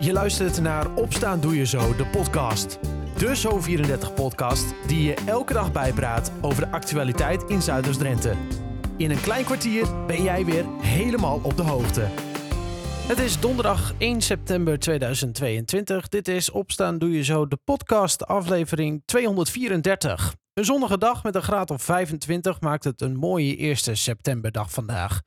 Je luistert naar Opstaan Doe Je Zo, de podcast. De Zo34-podcast die je elke dag bijpraat over de actualiteit in Zuiders-Drenthe. In een klein kwartier ben jij weer helemaal op de hoogte. Het is donderdag 1 september 2022. Dit is Opstaan Doe Je Zo, de podcast, aflevering 234. Een zonnige dag met een graad of 25 maakt het een mooie eerste septemberdag vandaag.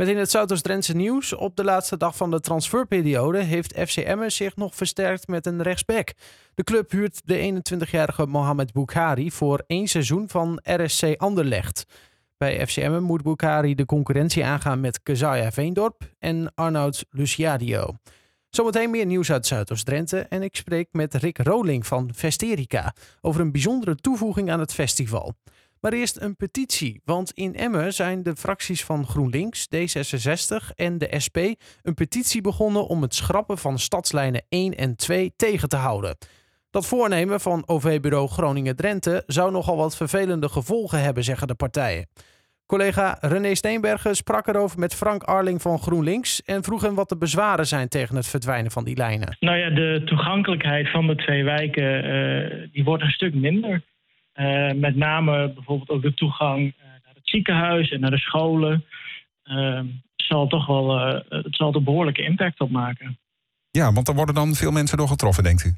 Met in het Zuidoost-Drentse nieuws. Op de laatste dag van de transferperiode heeft FC Emmen zich nog versterkt met een rechtsback. De club huurt de 21-jarige Mohamed Boukhari voor één seizoen van RSC Anderlecht. Bij FC Emmen moet Boukhari de concurrentie aangaan met Kezaya Veendorp en Arnoud Luciadio. Zometeen meer nieuws uit Zuidoost-Drenthe en ik spreek met Rick Roling van Vesterica over een bijzondere toevoeging aan het festival. Maar eerst een petitie, want in Emmen zijn de fracties van GroenLinks, D66 en de SP een petitie begonnen om het schrappen van stadslijnen 1 en 2 tegen te houden. Dat voornemen van OV-bureau Groningen-Drenthe zou nogal wat vervelende gevolgen hebben, zeggen de partijen. Collega René Steenbergen sprak erover met Frank Arling van GroenLinks en vroeg hem wat de bezwaren zijn tegen het verdwijnen van die lijnen. Nou ja, de toegankelijkheid van de twee wijken uh, die wordt een stuk minder. Uh, met name bijvoorbeeld ook de toegang uh, naar het ziekenhuis en naar de scholen. zal toch wel, het zal er behoorlijke impact op maken. Ja, want er worden dan veel mensen door getroffen, denkt u?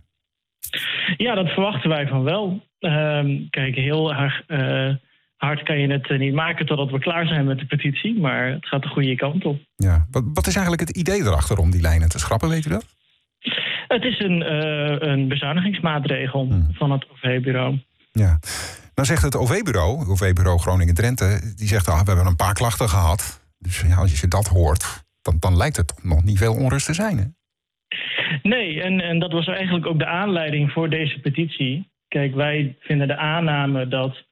Ja, dat verwachten wij van wel. Ehm, kijk, heel erg hard kan je het eh, niet maken totdat we klaar zijn met de petitie. Maar het gaat de goede kant op. Ja. Wat, wat is eigenlijk het idee erachter om die lijnen te schrappen, weet u dat? Het is een, een bezuinigingsmaatregel hmm. van het OV-bureau. Ja. Nou zegt het OV-bureau, OV-bureau Groningen-Drenthe... die zegt, ah, we hebben een paar klachten gehad. Dus ja, als je dat hoort, dan, dan lijkt het nog niet veel onrust te zijn, hè? Nee, en, en dat was eigenlijk ook de aanleiding voor deze petitie. Kijk, wij vinden de aanname dat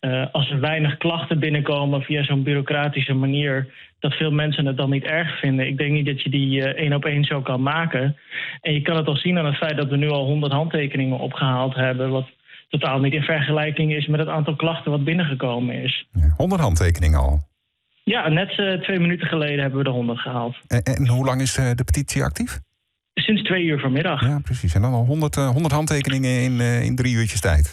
uh, als er weinig klachten binnenkomen via zo'n bureaucratische manier, dat veel mensen het dan niet erg vinden. Ik denk niet dat je die uh, één op één zo kan maken. En je kan het al zien aan het feit dat we nu al 100 handtekeningen opgehaald hebben, wat totaal niet in vergelijking is met het aantal klachten wat binnengekomen is. 100 handtekeningen al? Ja, net uh, twee minuten geleden hebben we de 100 gehaald. En, en hoe lang is de petitie actief? Sinds twee uur vanmiddag. Ja, precies. En dan al 100, 100 handtekeningen in, in drie uurtjes tijd.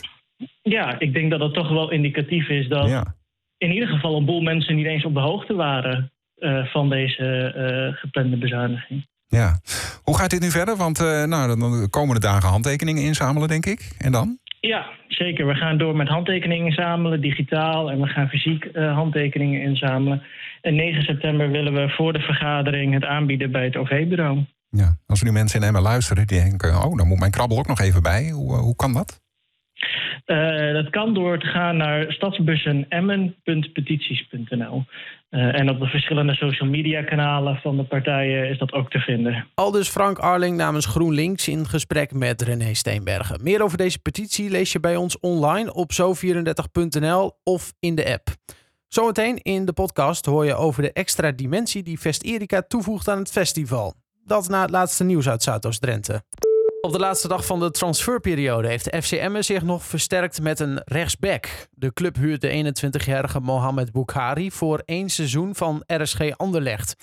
Ja, ik denk dat het toch wel indicatief is dat ja. in ieder geval een boel mensen niet eens op de hoogte waren uh, van deze uh, geplande bezuiniging. Ja, hoe gaat dit nu verder? Want uh, nou, dan de komende dagen handtekeningen inzamelen, denk ik. En dan? Ja, zeker. We gaan door met handtekeningen inzamelen, digitaal. En we gaan fysiek handtekeningen inzamelen. En 9 september willen we voor de vergadering het aanbieden bij het OV-bureau. Ja, als er nu mensen in Emmen luisteren die denken... oh, dan moet mijn krabbel ook nog even bij. Hoe, hoe kan dat? Uh, dat kan door te gaan naar stadsbussenemmen.petities.nl. Uh, en op de verschillende social media kanalen van de partijen is dat ook te vinden. Al dus Frank Arling namens GroenLinks in gesprek met René Steenbergen. Meer over deze petitie lees je bij ons online op zo34.nl of in de app. Zometeen in de podcast hoor je over de extra dimensie die Vest Erika toevoegt aan het festival. Dat na het laatste nieuws uit Zuidoost-Drenthe. Op de laatste dag van de transferperiode heeft de FCM zich nog versterkt met een rechtsback. De club huurt de 21-jarige Mohamed Boukhari voor één seizoen van RSG Anderlecht.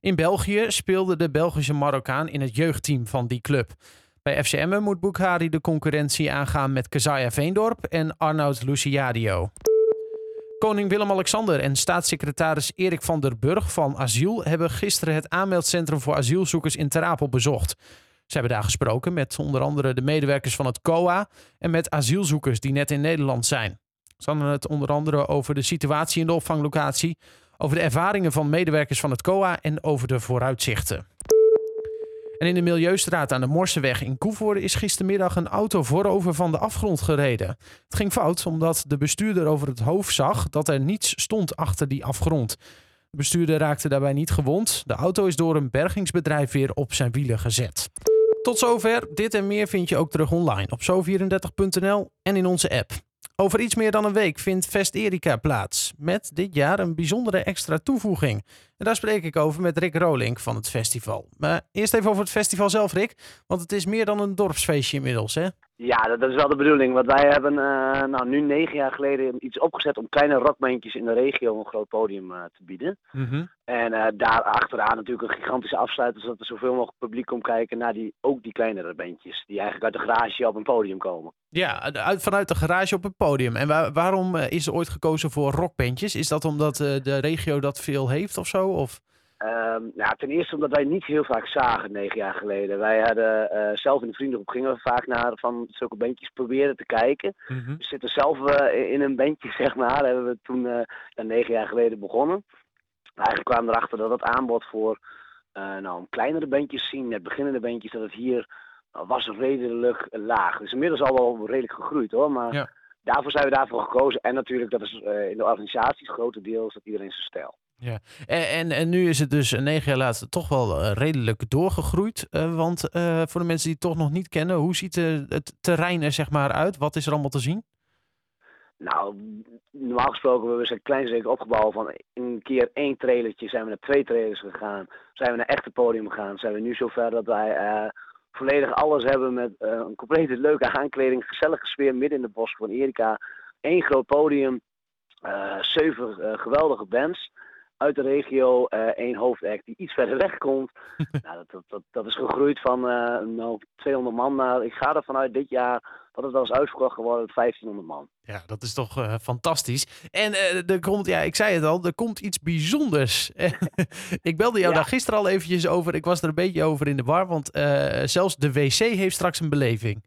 In België speelde de Belgische Marokkaan in het jeugdteam van die club. Bij FCM moet Boukhari de concurrentie aangaan met Kezaya Veendorp en Arnoud Luciadio. Koning Willem-Alexander en staatssecretaris Erik van der Burg van Asiel hebben gisteren het aanmeldcentrum voor asielzoekers in Terapel bezocht. Ze hebben daar gesproken met onder andere de medewerkers van het COA en met asielzoekers die net in Nederland zijn. Ze hadden het onder andere over de situatie in de opvanglocatie, over de ervaringen van medewerkers van het COA en over de vooruitzichten. En in de Milieustraat aan de Morseweg in Koevoorde is gistermiddag een auto voorover van de afgrond gereden. Het ging fout omdat de bestuurder over het hoofd zag dat er niets stond achter die afgrond. De bestuurder raakte daarbij niet gewond. De auto is door een bergingsbedrijf weer op zijn wielen gezet. Tot zover. Dit en meer vind je ook terug online op zo34.nl en in onze app. Over iets meer dan een week vindt Fest Erika plaats. Met dit jaar een bijzondere extra toevoeging. En daar spreek ik over met Rick Rolink van het festival. Maar eerst even over het festival zelf, Rick. Want het is meer dan een dorpsfeestje inmiddels, hè? Ja, dat, dat is wel de bedoeling. Want wij hebben uh, nou, nu negen jaar geleden iets opgezet om kleine rockbandjes in de regio een groot podium uh, te bieden. Mhm. En uh, daar achteraan natuurlijk een gigantische afsluiter, zodat er zoveel mogelijk publiek komt kijken naar die, ook die kleinere bandjes. Die eigenlijk uit de garage op een podium komen. Ja, uit, vanuit de garage op een podium. En waar, waarom is er ooit gekozen voor rockbandjes? Is dat omdat de regio dat veel heeft of zo? Of? Um, nou, ten eerste omdat wij niet heel vaak zagen negen jaar geleden. Wij hadden uh, zelf in de vriendengroep gingen we vaak naar van zulke bandjes proberen te kijken. Mm -hmm. We zitten zelf uh, in een bandje, zeg maar. Hebben we toen uh, negen jaar geleden begonnen. Eigenlijk kwamen we erachter dat het aanbod voor nou, kleinere bandjes zien, net beginnende bandjes, dat het hier was redelijk laag. Dus inmiddels al wel redelijk gegroeid hoor. Maar ja. daarvoor zijn we daarvoor gekozen. En natuurlijk, dat is in de organisaties grotendeels dat iedereen zijn stijl. Ja, en, en, en, nu is het dus negen jaar later toch wel uh, redelijk doorgegroeid. Uh, want voor de mensen die het toch nog niet kennen, hoe ziet het terrein er zeg maar uit? Wat is er allemaal te zien? Nou, normaal gesproken, we zijn klein zeker opgebouwd van een keer één trailertje, zijn we naar twee trailers gegaan, zijn we naar echte podium gegaan, zijn we nu zover dat wij volledig alles hebben met een complete leuke aankleding, gezellige sfeer midden in de bos van Erika, één groot podium, zeven geweldige bands uit de regio uh, één hoofdact die iets verder weg komt. nou, dat, dat, dat, is gegroeid van uh, nou, 200 man naar, ik ga er vanuit dit jaar, dat het wel eens uitverkocht geworden, 1500 man. Ja, dat is toch uh, fantastisch. En er komt, ja, ik zei het al, er komt iets bijzonders. ik belde jou Ja. daar gisteren al eventjes over, ik was er een beetje over in de war, want zelfs de wc heeft straks een beleving.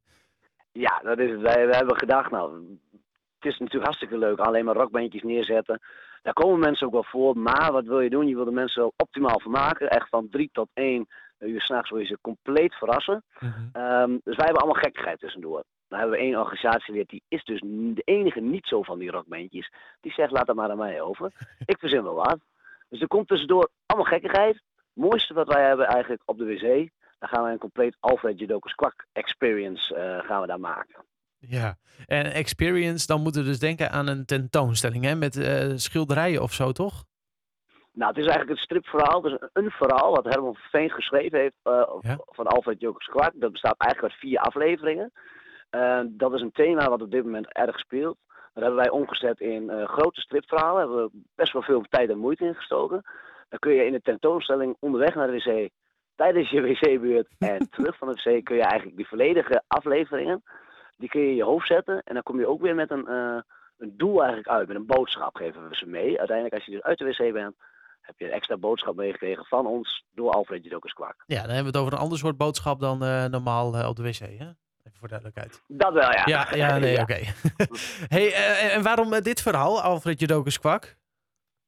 Ja, dat is het. Wij, wij hebben gedacht, nou, het is natuurlijk hartstikke leuk, alleen maar rockbandjes neerzetten. Daar komen mensen ook wel voor, maar wat wil je doen? Je wil de mensen optimaal vermaken. Echt van drie tot één uur s'nachts wil je ze compleet verrassen. Mhm. Um, dus wij hebben allemaal gekkigheid tussendoor. Dan hebben we één organisatie die is dus de enige niet zo van die rockbandjes. Die zegt, laat dat maar aan mij over. Ik verzin wel wat. Dus er komt tussendoor allemaal gekkigheid. Het mooiste wat wij hebben eigenlijk op de wc. Dan gaan we een compleet Alfred Jodokus Kwak experience uh, gaan we daar maken. Ja, en experience, dan moeten we dus denken aan een tentoonstelling hè? met uh, schilderijen of zo, toch? Nou, het is eigenlijk een stripverhaal. Dus een verhaal wat Herman Veen geschreven heeft uh, Ja. van Alfred Jokers Kwak. Dat bestaat eigenlijk uit vier afleveringen. Uh, dat is een thema wat op dit moment erg speelt. Dat hebben wij omgezet in grote stripverhalen. Daar hebben we best wel veel tijd en moeite in gestoken. Dan kun je in de tentoonstelling onderweg naar de wc, tijdens je wc-beurt en terug van de wc, kun je eigenlijk die volledige afleveringen, die kun je in je hoofd zetten. En dan kom je ook weer met een, uh, een doel eigenlijk uit, met een boodschap geven we ze mee. Uiteindelijk als je dus uit de wc bent, heb je een extra boodschap meegekregen van ons door Alfred Jodokus Kwak. Ja, dan hebben we het over een ander soort boodschap dan uh, normaal uh, op de wc, hè? Even voor duidelijkheid. Dat wel, ja. Ja, ja nee, Ja. oké. hey, en waarom dit verhaal, Alfred Jodokus Kwak?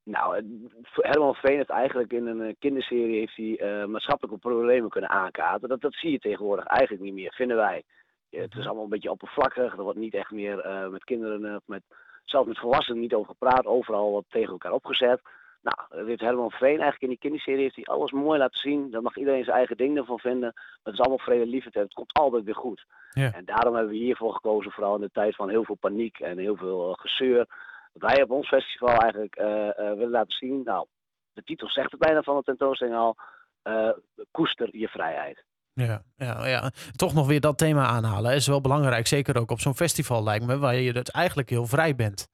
Nou, Herman Veen heeft eigenlijk in een eh, kinderserie heeft hij, eh, maatschappelijke problemen kunnen aankaarten. Dat, dat zie je tegenwoordig eigenlijk niet meer, vinden wij. Het is allemaal een beetje oppervlakkig. Er wordt niet echt meer eh, met kinderen, eh, met, zelfs met volwassenen niet over gepraat. Overal wat tegen elkaar opgezet. Nou, heeft Herman Veen eigenlijk in die kinderserie heeft hij alles mooi laten zien. Daar mag iedereen zijn eigen ding ervan vinden. Maar het is allemaal vrede liefde. Het komt altijd weer goed. Ja. En daarom hebben we hiervoor gekozen, vooral in de tijd van heel veel paniek en heel veel eh, gezeur. Wij op ons festival eigenlijk eh, willen laten zien. Nou, de titel zegt het bijna van de tentoonstelling al. eh, koester je vrijheid. Ja, ja, ja, toch nog weer dat thema aanhalen is wel belangrijk. Zeker ook op zo'n festival lijkt me, waar je het eigenlijk heel vrij bent.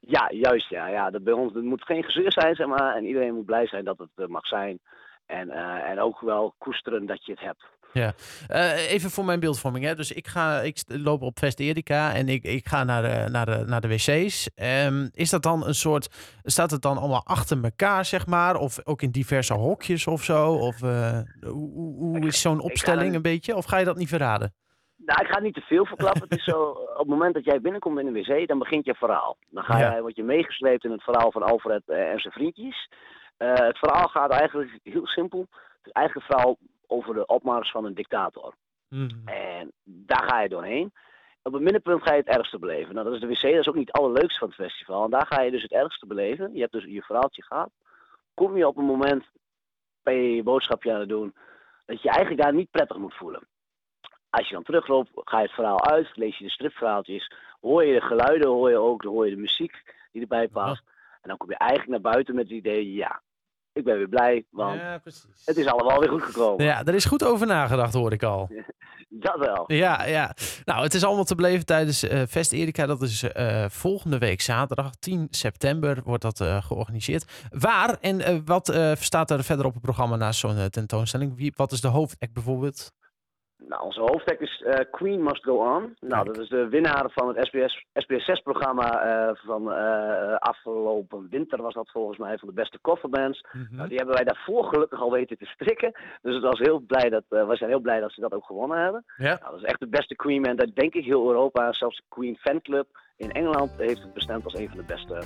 Ja, juist ja. ja dat bij ons het moet geen gezeur zijn, zeg maar. En iedereen moet blij zijn dat het mag zijn. En, eh, en ook wel koesteren dat je het hebt. Eh, even voor mijn beeldvorming. Hè. Dus ik, ga, ik loop op Fest Erika en ik, ik ga naar de, naar de, naar de wc's. Ehm, is dat dan een soort, staat het dan allemaal achter elkaar, zeg maar? Of ook in diverse hokjes of zo? Of eh, hoe, hoe- is zo'n opstelling een beetje? Of ga je dat niet verraden? Nou, ik ga niet te veel verklappen. het is zo, op het moment dat jij binnenkomt in de wc, dan begint je verhaal. Dan ga Ja. jij, word je meegesleept in het verhaal van Alfred eh, en zijn vriendjes. Eh, het verhaal gaat eigenlijk heel simpel. Het is eigenlijk een verhaal over de opmars van een dictator. Mhm. En daar ga je doorheen. Op het middenpunt ga je het ergste beleven. Nou, dat is de wc, dat is ook niet het allerleukste van het festival. En daar ga je dus het ergste beleven. Je hebt dus je verhaaltje gehad. Kom je op een moment, je je boodschapje aan het doen, dat je eigenlijk daar niet prettig moet voelen. Als je dan terugloopt, ga je het verhaal uit, lees je de stripverhaaltjes, hoor je de geluiden, hoor je ook, hoor je de muziek die erbij past. En dan kom je eigenlijk naar buiten met het idee, ja, ik ben weer blij, want Ja, precies. het is allemaal weer goed gekomen. Ja, er is goed over nagedacht, hoor ik al. Dat wel. Ja, ja. Nou, het is allemaal te beleven tijdens uh, Fest Erika. Dat is uh, volgende week zaterdag, 10 september, wordt dat uh, georganiseerd. Waar en wat staat er verder op het programma naast zo'n tentoonstelling? Wie, wat is de hoofdact bijvoorbeeld? Nou, onze hoofdtek is uh, Queen Must Go On. Nou, dat is de winnaar van het SBS, SBS6-programma uh, van uh, afgelopen winter was dat volgens mij, van de beste coverbands. Mm -hmm. nou, die hebben wij daarvoor gelukkig al weten te strikken. Dus het was heel blij dat, we zijn heel blij dat ze dat ook gewonnen hebben. Ja. Nou, dat is echt de beste Queen band uit denk ik heel Europa. Zelfs de Queen Fanclub in Engeland heeft het bestemd als een van de beste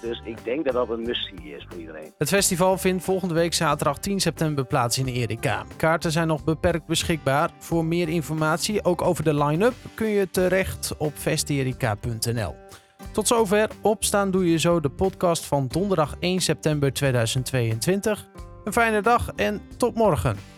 Dus ik denk dat dat een must-see is voor iedereen. Het festival vindt volgende week zaterdag 10 september plaats in Erika. Kaarten zijn nog beperkt beschikbaar. Voor meer informatie, ook over de line-up, kun je terecht op festerika.nl. Tot zover. Opstaan doe je zo de podcast van donderdag 1 september 2022. Een fijne dag en tot morgen.